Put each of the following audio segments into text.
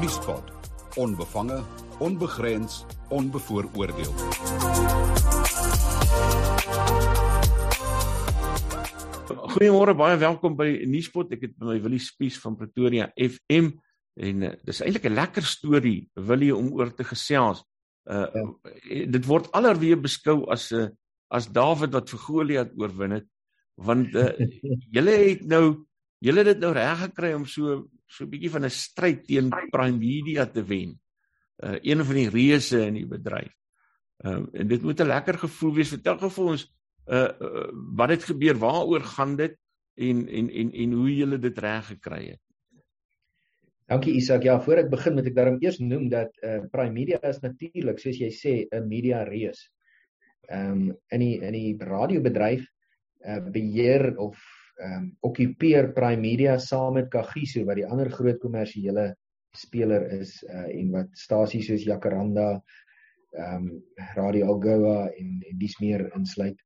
Vriespot. Onbevange, onbegrens, onbevooroordeel. Goeiemôre, baie welkom by Nuuspot. Ek het my Willie Spies van Pretoria FM en uh, dis eintlik 'n lekker storie Willie om oor te gesels. Uh ja. dit word allerweer beskou as 'n uh, as Dawid wat vir Goliat oorwin het want uh, julle het nou julle het dit nou reg gekry om so so 'n bietjie van 'n stryd teen Prime Media te wen. Uh een van die reëse in die bedryf. Ehm uh, en dit moet 'n lekker gevoel wees. Vertel gou vir ons uh, uh wat het gebeur? Waaroor gaan dit en en en en hoe julle dit reg gekry het? Dankie Isak. Ja, voor ek begin moet ek daarom eers noem dat uh Prime Media is natuurlik, soos jy sê, 'n media reus. Ehm um, in die in die radiobedryf uh beheer of ehm um, okkupeer Prime Media saam met Kagiso wat die ander groot kommersiële speler is uh, en wat stasies soos Jacaranda, ehm um, Radio Algoa en en dis meer insluit.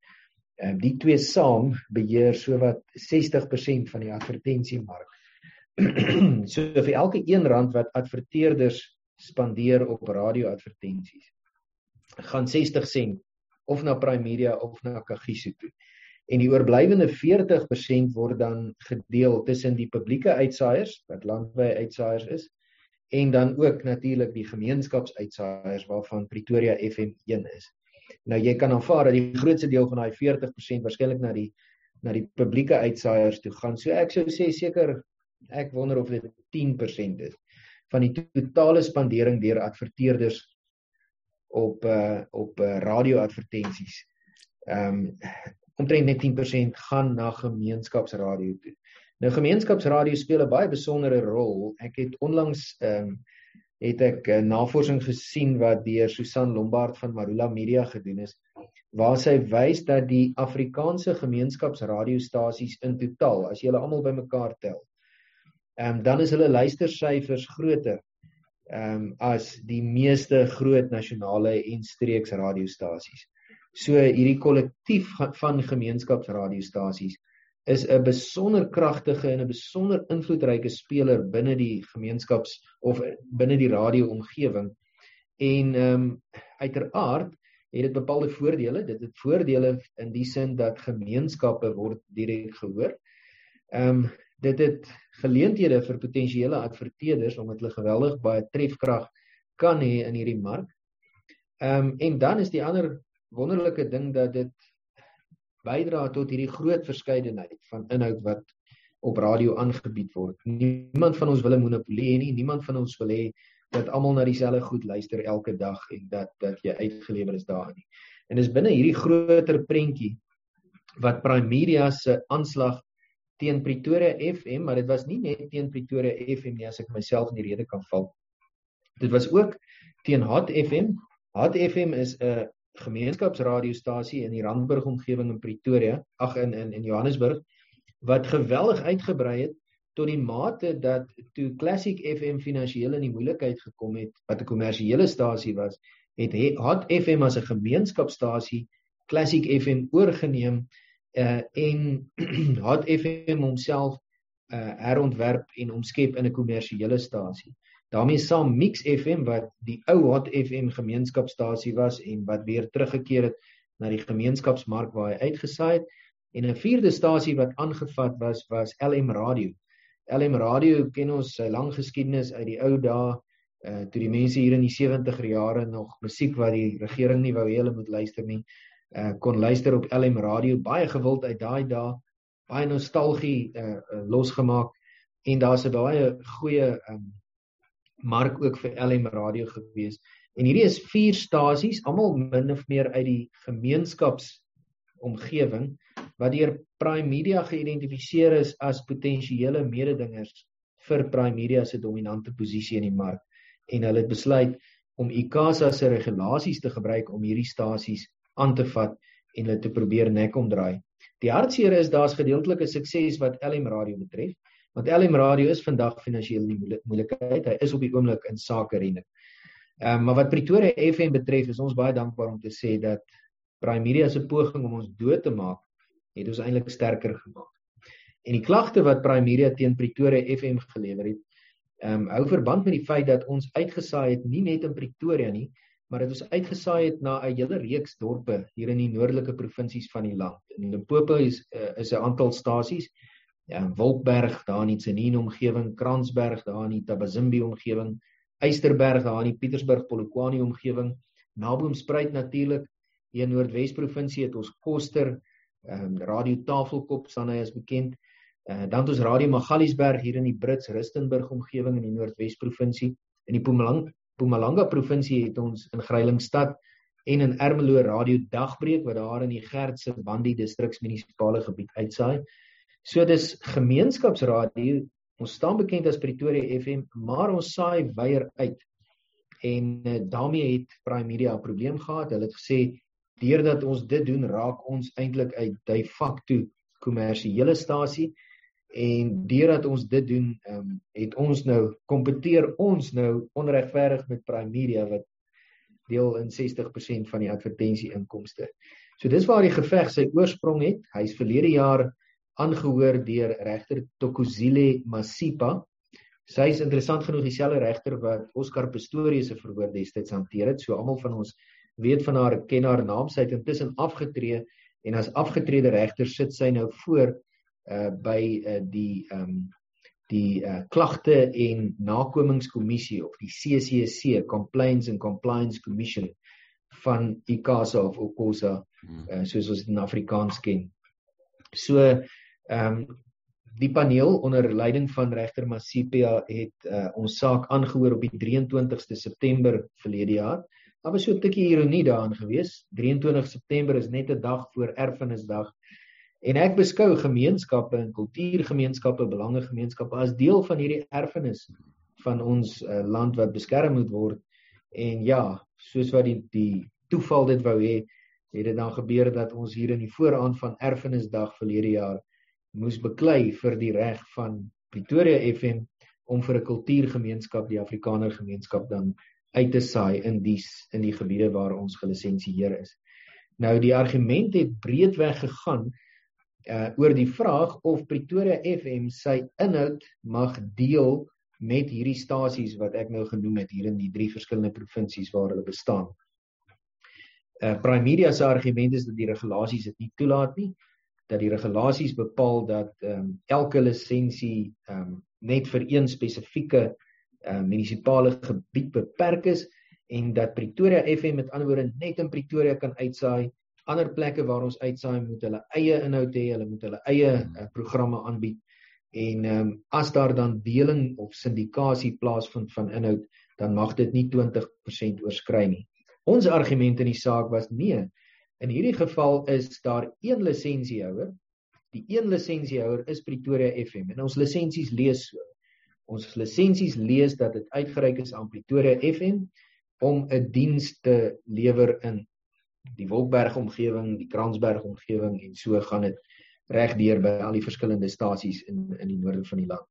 Ehm um, die twee saam beheer sowat 60% van die advertensiemark. so vir elke 1 rand wat adverteerders spandeer op radio-advertensies, gaan 60 sent of na Prime Media of na Kagiso toe en die oorblywende 40% word dan gedeel tussen die publieke uitsaaiers wat landwyse uitsaaiers is en dan ook natuurlik die gemeenskapsuitsaaiers waarvan Pretoria FM 1 is. Nou jy kan aanvaar dat die grootste deel van daai 40% waarskynlik na die na die publieke uitsaaiers toe gaan. So ek sou sê seker ek wonder of dit 10% is van die totale spandering deur adverteerders op uh op uh, radio-advertensies. Ehm um, omtrent net 10% gaan na gemeenskapsradio toe. Nou gemeenskapsradio speel 'n baie besondere rol. Ek het onlangs ehm um, het ek uh, navorsing gesien wat deur Susan Lombard van Marula Media gedoen is waar sy wys dat die Afrikaanse gemeenskapsradiostasies in totaal, as jy hulle almal bymekaar tel, ehm um, dan is hulle luistersyfers groter ehm um, as die meeste groot nasionale en streeksradiostasies. So hierdie kollektief van gemeenskapsradiostasies is 'n besonder kragtige en 'n besonder invloedryke speler binne die gemeenskaps of binne die radio-omgewing. En ehm um, uiteraard het dit bepaalde voordele. Dit het voordele in die sin dat gemeenskappe word direk gehoor. Ehm um, dit het geleenthede vir potensiële adverteerders omdat hulle geweldig baie trefkrag kan hê in hierdie mark. Ehm um, en dan is die ander wonderlike ding dat dit bydra tot hierdie groot verskeidenheid van inhoud wat op radio aangebied word. Niemand van ons wil 'n monopolie hê nie, niemand van ons wil hê dat almal na dieselfde goed luister elke dag en dat dat jy uitgelewer is daarin nie. En dis binne hierdie groter prentjie wat Prime Media se aanslag teen Pretoria FM, maar dit was nie net teen Pretoria FM nie as ek myself in die rede kan val. Dit was ook teen Hot FM. Hot FM is 'n gemeenskapsradiostasie in die Randburg omgewing in Pretoria, ag in in in Johannesburg wat geweldig uitgebrei het tot die mate dat toe Classic FM finansiëel in die moeilikheid gekom het wat 'n kommersiële stasie was, het Hot FM as 'n gemeenskapstasie Classic FM oorgeneem uh en Hot FM homself uh herontwerp en omskep in 'n kommersiële stasie daarmee saam Mix FM wat die ou Hot FM gemeenskapstasie was en wat weer teruggekeer het na die gemeenskapsmark waar hy uitgesaai het. En 'n vierde stasie wat aangevat was was LM Radio. LM Radio ken ons sy lang geskiedenis uit die ou dae uh toe die mense hier in die 70er jare nog musiek wat die regering nie wou hê hulle moet luister nie uh kon luister op LM Radio. Baie gewild uit daai dae baie nostalgie uh, losgemaak. En daar's 'n baie goeie um mark ook vir LM radio gewees. En hierdie is vier stasies, almal min of meer uit die gemeenskaps omgewing wat deur Prime Media geïdentifiseer is as potensiële mededingers vir Prime Media se dominante posisie in die mark en hulle het besluit om ICASA se regulasies te gebruik om hierdie stasies aan te vat en hulle te probeer nek omdraai. Die hartseer is daar's gedeeltelike sukses wat LM radio betref Want LM Radio is vandag finansiëel in moeilikheid. Hy is op die oomblik in sake reding. Ehm um, maar wat Pretoria FM betref, is ons baie dankbaar om te sê dat Prime Media se poging om ons dood te maak, het ons eintlik sterker gemaak. En die klagte wat Prime Media teen Pretoria FM gelewer het, ehm um, hou verband met die feit dat ons uitgesaai het nie net in Pretoria nie, maar dit is uitgesaai het na 'n hele reeks dorpe hier in die noordelike provinsies van die land. In Limpopo is uh, is 'n aantal stasies. Ja, Wolkberg daar in die Tsenine omgewing, Kransberg daar in die Tabazimbi omgewing, Eysterberg daar in die Pietersburg Polokwane omgewing, Naboomspruit natuurlik hier in Noordwes provinsie het ons Koster, ehm um, Radio Tafelkop hy as bekend. Uh, dan het ons Radio Magaliesberg hier in die Brits Rustenburg omgewing in die Noordwes provinsie. In die Mpumalanga Mpumalanga provinsie het ons in Grylingstad en in Ermelo Radio Dagbreek wat daar in die Gerdse Bandi distriksmunisipale gebied uitsaai. So dis gemeenskapsradio. Ons staan bekend as Pretoria FM, maar ons saai weier uit. En uh, daarmee het Prime Media 'n probleem gehad. Hulle het gesê deurdat ons dit doen, raak ons eintlik uit de facto kommersiële stasie en deurdat ons dit doen, ehm um, het ons nou kompeteer ons nou onregverdig met Prime Media wat deel in 60% van die advertensie inkomste. So dis waar die geveg sy oorsprong het. Hy's verlede jaar aangehoor deur regter Tokozile Masipa. Sy is interessant genoeg dieselfde regter wat Oscar Pistorius se verhoor destyds hanteer het. So almal van ons weet van haar ken haar naam. Sy het intussen afgetree en as afgetrede regter sit sy nou voor uh by uh, die ehm um, die uh klagte en nakomingskommissie of die CCC Complaints and Compliance Commission van ICASA of OCOSA uh soos ons dit in Afrikaans ken. So ehm um, die paneel onder leiding van regter Masipia het uh ons saak aangehoor op die 23ste September verlede jaar. Daar was so 'n tikkie ironie daarin gewees. 23 September is net 'n dag voor Erfenisdag En ek beskou gemeenskappe en kultuurgemeenskappe, belangegemeenskappe as deel van hierdie erfenis van ons uh, land wat beskerm moet word. En ja, soos wat die die toeval dit wou hê, het dit dan gebeur dat ons hier in die vooraand van Erfenisdag verlede jaar moes beklei vir die reg van Pretoria FM om vir 'n kultuurgemeenskap, die Afrikaner gemeenskap dan uit te saai in die in die gebiede waar ons gelisensieer is. Nou die argument het breedweg gegaan uh oor die vraag of Pretoria FM sy inhoud mag deel met hierdie stasies wat ek nou genoem het hier in die drie verskillende provinsies waar hulle bestaan. Uh Prime Media se argument is dat die regulasies dit nie toelaat nie, dat die regulasies bepaal dat ehm um, elke lisensie ehm um, net vir een spesifieke uh munisipale gebied beperk is en dat Pretoria FM met ander woorde net in Pretoria kan uitsaai ander plekke waar ons uitsaai moet hulle eie inhoud hê, hulle moet hulle eie uh, programme aanbied. En ehm um, as daar dan deling of sindikasie plaasvind van inhoud, dan mag dit nie 20% oorskry nie. Ons argument in die saak was nee. In hierdie geval is daar een lisensiehouer. Die een lisensiehouer is Pretoria FM en ons lisensies lees so. Ons lisensies lees dat dit uitgereik is aan Pretoria FM om 'n diens te lewer in die Wolkberg omgewing, die Kransberg omgewing en so gaan dit reg deur by al die verskillende stasies in in die noorde van die land.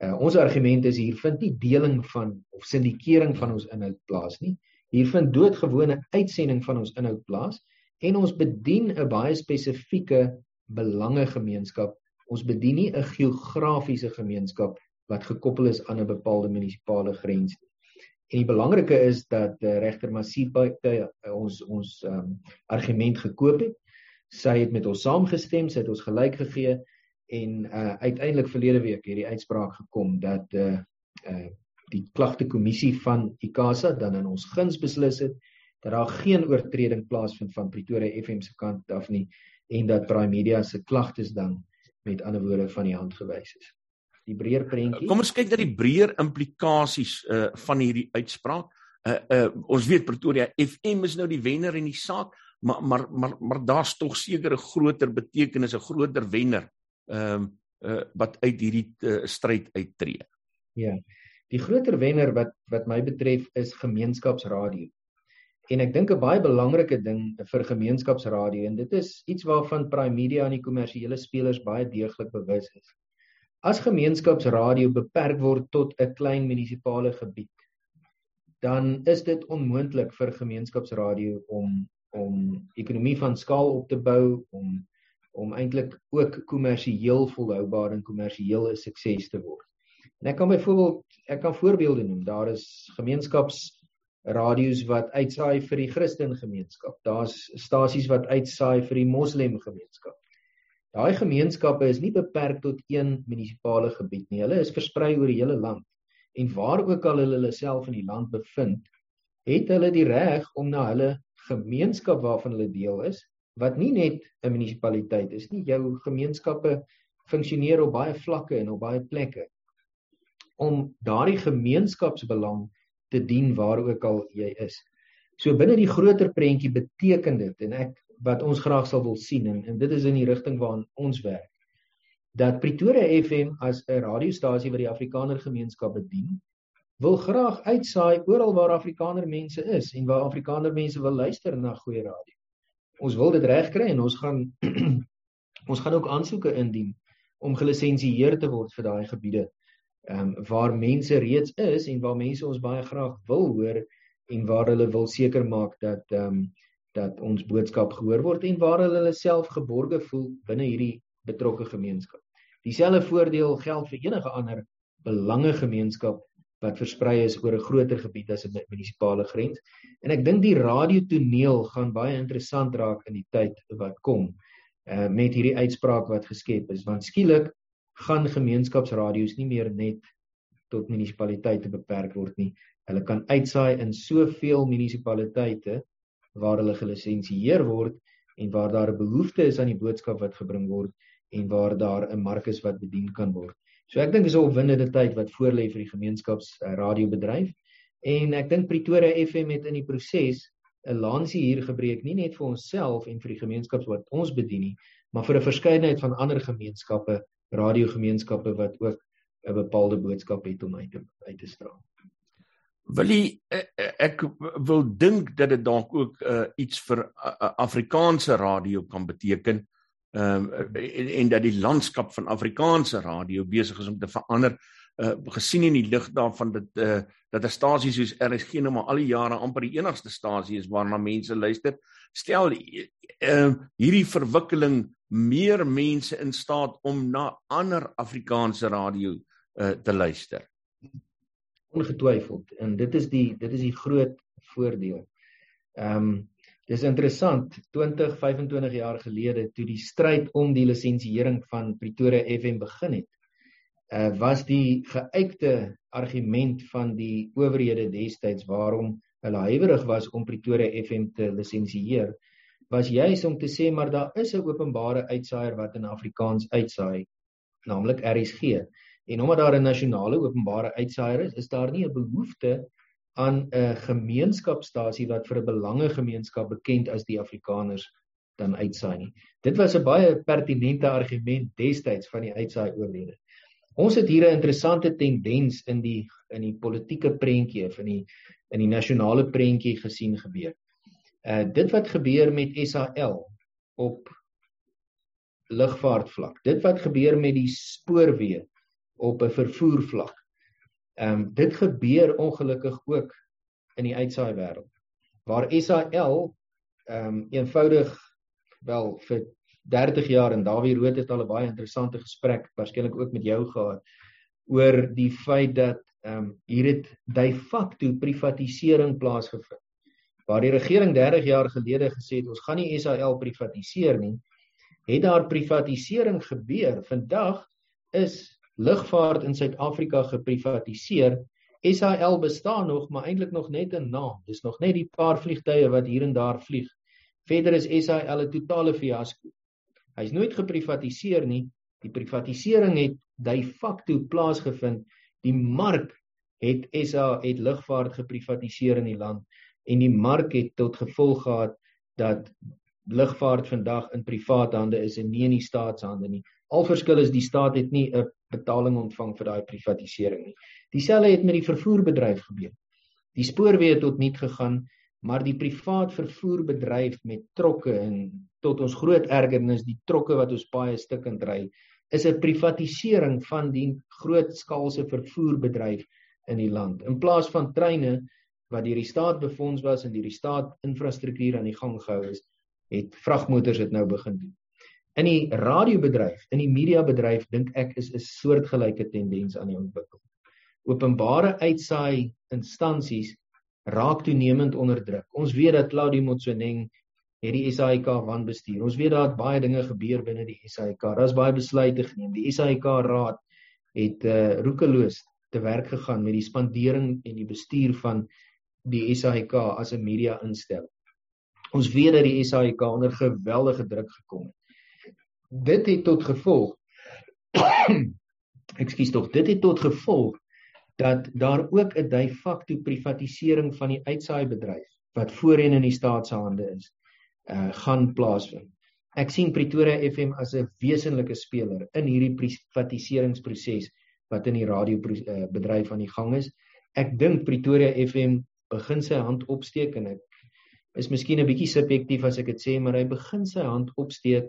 Uh, ons argument is hier vind nie deling van of syndikering van ons inhoud plaas nie. Hier vind doodgewone uitsending van ons inhoud plaas en ons bedien 'n baie spesifieke belangegemeenskap. Ons bedien nie 'n geografiese gemeenskap wat gekoppel is aan 'n bepaalde munisipale grens nie. En die belangrike is dat uh, regter Masipa uh, ons ons um, argument gekoop het. Sy het met ons saamgestem, sy het ons gelyk gegee en uh, uiteindelik verlede week het die uitspraak gekom dat uh, uh, die klagtekommissie van ICASA dan in ons guns beslis het dat daar geen oortreding plaasvind van Pretoria FM se kant af nie en dat Prime Media se klagtes dan met ander woorde van die hand gewys is die breër prentjie. Kom ons kyk na die breër implikasies uh van hierdie uitspraak. Uh uh ons weet Pretoria FM is nou die wenner in die saak, maar maar maar maar daar's tog sekere groter betekenis, 'n groter wenner ehm uh, uh wat uit hierdie uh, stryd uittreë. Ja. Die groter wenner wat wat my betref is gemeenskapsradio. En ek dink 'n baie belangrike ding vir gemeenskapsradio en dit is iets waarvan Prime Media en die kommersiële spelers baie deeglik bewus is. As gemeenskapsradio beperk word tot 'n klein munisipale gebied, dan is dit onmoontlik vir gemeenskapsradio om om ekonomie van skaal op te bou om om eintlik ook kommersieel volhoubaar en kommersieel 'n sukses te word. En ek kan byvoorbeeld ek kan voorbeelde noem. Daar is gemeenskaps radio's wat uitsaai vir die Christen gemeenskap. Daar's stasies wat uitsaai vir die Moslem gemeenskap. Daai gemeenskappe is nie beperk tot een munisipale gebied nie. Hulle is versprei oor die hele land. En waar ook al hulle hulle self in die land bevind, het hulle die reg om na hulle gemeenskap waarvan hulle deel is, wat nie net 'n munisipaliteit is nie. Jou gemeenskappe funksioneer op baie vlakke en op baie plekke om daardie gemeenskapsbelang te dien waar ook al jy is. So binne die groter prentjie beteken dit en ek wat ons graag sal wil sien en, en dit is in die rigting waarna ons werk dat Pretoria FM as 'n radiostasie wat die Afrikaner gemeenskap bedien wil graag uitsaai oral waar Afrikaner mense is en waar Afrikaner mense wil luister na goeie radio. Ons wil dit regkry en ons gaan ons gaan ook aansoeke indien om gelisensieer te word vir daai gebiede ehm um, waar mense reeds is en waar mense ons baie graag wil hoor en waar hulle wil seker maak dat ehm um, dat ons boodskap gehoor word en waar hulle hulle self geborge voel binne hierdie betrokke gemeenskap. Dieselfde voordeel geld vir enige ander belangegemeenskap wat versprei is oor 'n groter gebied as 'n munisipale grens. En ek dink die radiotoneel gaan baie interessant raak in die tyd wat kom uh met hierdie uitspraak wat geskep is want skielik gaan gemeenskapsradio's nie meer net tot munisipaliteite beperk word nie. Hulle kan uitsaai in soveel munisipaliteite waar hulle gelisensieer word en waar daar 'n behoefte is aan die boodskap wat gebring word en waar daar 'n mark is wat bedien kan word. So ek dink dis 'n opwindende tyd wat voorlê vir die gemeenskapsradiobedryf en ek dink Pretoria FM het in die proses 'n lansie hier gebreek nie net vir onsself en vir die gemeenskaps wat ons bedien nie, maar vir 'n verskeidenheid van ander gemeenskappe radiogemeenskappe wat ook 'n bepaalde boodskap het om uit te uit te straal. Wil jy eh, eh, ek wil dink dat dit dalk ook uh, iets vir uh, Afrikaanse radio kan beteken. Ehm um, en, en dat die landskap van Afrikaanse radio besig is om te verander uh gesien in die lig daarvan dat uh dat 'n stasie soos RSG nou maar al die jare amper die enigste stasie is waarna mense luister. Stel uh hierdie verwikkeling meer mense in staat om na ander Afrikaanse radio uh, te luister. Ongetwyfeld en dit is die dit is die groot voordeel. Ehm um, dis interessant 20 25 jaar gelede toe die stryd om die lisensiering van Pretoria FM begin het. Uh was die geuite argument van die owerhede destyds waarom hulle huiwerig was om Pretoria FM te lisensieer was juis om te sê maar daar is 'n openbare uitsaaier wat in Afrikaans uitsaai, naamlik RSG. En omdat daar 'n nasionale openbare uitsaaier is, is daar nie 'n behoefte aan 'n gemeenskapstasie wat vir 'n belangegemeenskap bekend as die Afrikaners dan uitsaai nie. Dit was 'n baie pertinente argument destyds van die uitsaai oorlede. Ons het hier 'n interessante tendens in die in die politieke prentjie in die in die nasionale prentjie gesien gebeur. Uh dit wat gebeur met SAL op lugvaartvlak. Dit wat gebeur met die spoorweë op 'n vervoervlak. Ehm um, dit gebeur ongelukkig ook in die uitsaai wêreld. Waar SAL ehm um, eenvoudig wel vir 30 jaar en Dawie Rood het al 'n baie interessante gesprek waarskynlik ook met jou gehad oor die feit dat ehm um, hier het de facto privatisering plaasgevind waar die regering 30 jaar gelede gesê het ons gaan nie SAL privatiseer nie, het daar privatisering gebeur. Vandag is lugvaart in Suid-Afrika geprivatiseer. SAL bestaan nog, maar eintlik nog net 'n naam. Dis nog net die paar vliegtye wat hier en daar vlieg. Verder is SAL 'n totale fiasco. Hy's nooit geprivatiseer nie. Die privatisering het de facto plaasgevind. Die mark het SA het lugvaart geprivatiseer in die land en die mark het tot gevolg gehad dat lugvaart vandag in private hande is en nie in die staatshande nie. Al verskil is die staat het nie 'n betaling ontvang vir daai privatisering nie. Dieselfde het met die vervoerbedryf gebeur. Die spoorweë het tot niet gegaan, maar die privaat vervoerbedryf met trokke en tot ons groot ergernis die trokke wat ons baie stukkend ry, is 'n privatisering van die grootskaalse vervoerbedryf in die land. In plaas van treine wat deur die staat befonds was en deur die staat infrastruktuur aan die gang gehou is, het vragmotors dit nou begin doen. In die radiobedryf, in die mediabedryf dink ek is 'n soortgelyke tendens aan die ontwikkel. openbare uitsaai instansies raak toenemend onder druk. Ons weet dat Claudio Motsoeneng het die SAIK wanbestuur. Ons weet daar baie dinge gebeur binne die SAIK. Daar's baie besluite geneem. Die SAIK raad het uh, roekeloos te werk gegaan met die spandering en die bestuur van die SAIK as 'n media instelling. Ons weet dat die SAIK onder geweldige druk gekom het. Dit het tot gevolg Ekskuus tog, dit het tot gevolg dat daar ook 'n de facto privatisering van die uitsaai-bedryf wat voorheen in die staat se hande is, uh gaan plaasvind. Ek sien Pretoria FM as 'n wesenlike speler in hierdie privatiseringsproses wat in die radio uh, bedryf aan die gang is. Ek dink Pretoria FM begin sy hand opsteek en ek is miskien 'n bietjie subjektief as ek dit sê, maar hy begin sy hand opsteek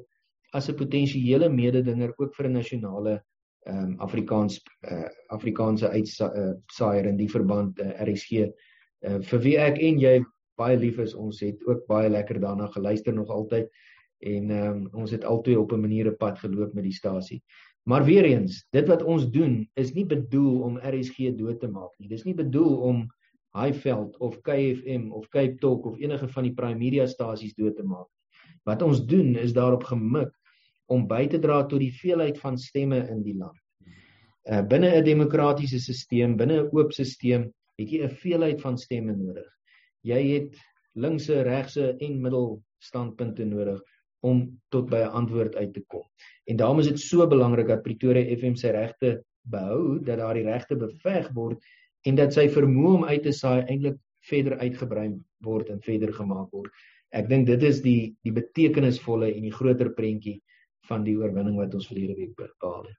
as 'n potensiële mededinger ook vir 'n nasionale ehm um, Afrikaans uh, Afrikaanse uitsaaier uh, in die verband uh, RSG uh, vir wie ek en jy baie lief is ons het ook baie lekker daarna geluister nog altyd en ehm um, ons het altyd op 'n manier 'n pad geloop met die stasie. Maar weer eens, dit wat ons doen is nie bedoel om RSG dood te maak nie. Dis nie bedoel om Highveld of KFM of Cape Talk of enige van die prime media stasies dood te maak. Wat ons doen is daarop gemik om by te dra tot die veelheid van stemme in die land. Uh binne 'n demokratiese stelsel, binne 'n oop stelsel, het jy 'n veelheid van stemme nodig. Jy het linkse, regse en middelstandpunte nodig om tot by 'n antwoord uit te kom. En daarom is dit so belangrik dat Pretoria FM sy regte behou, dat daar die regte beveg word en dat sy vermoë om uit te saai eintlik verder uitgebrei word en verder gemaak word. Ek dink dit is die die betekenisvolle en die groter prentjie van die oorwinning wat ons verlede week behaal het.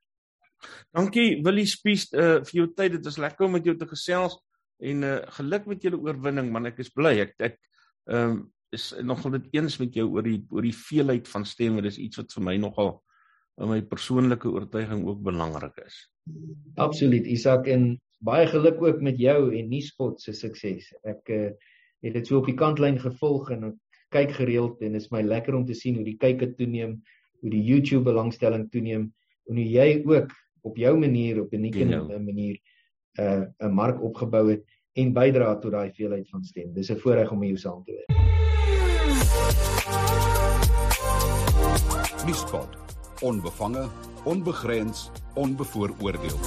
Dankie Willie Spies uh, vir jou tyd. Dit was lekker om met jou te gesels en uh, geluk met julle oorwinning man. Ek is bly. Ek ek ehm um, is nogal dit eens met jou oor die oor die veelheid van stemme. Dis iets wat vir my nogal in my persoonlike oortuiging ook belangrik is. Absoluut Isak en baie geluk ook met jou en Nuuspot se sukses. Ek uh, het dit so op die kantlyn gevolg en kyk gereeld en dit is my lekker om te sien hoe die kykke toeneem hoe die YouTube belangstelling toeneem en hoe jy ook op jou manier op 'n unieke manier uh, 'n mark opgebou het en bydra tot daai veelheid van stem. Dis 'n voorreg om jou saam te werk. Mispot. Onbevange, onbegrens, onbevooroordeel.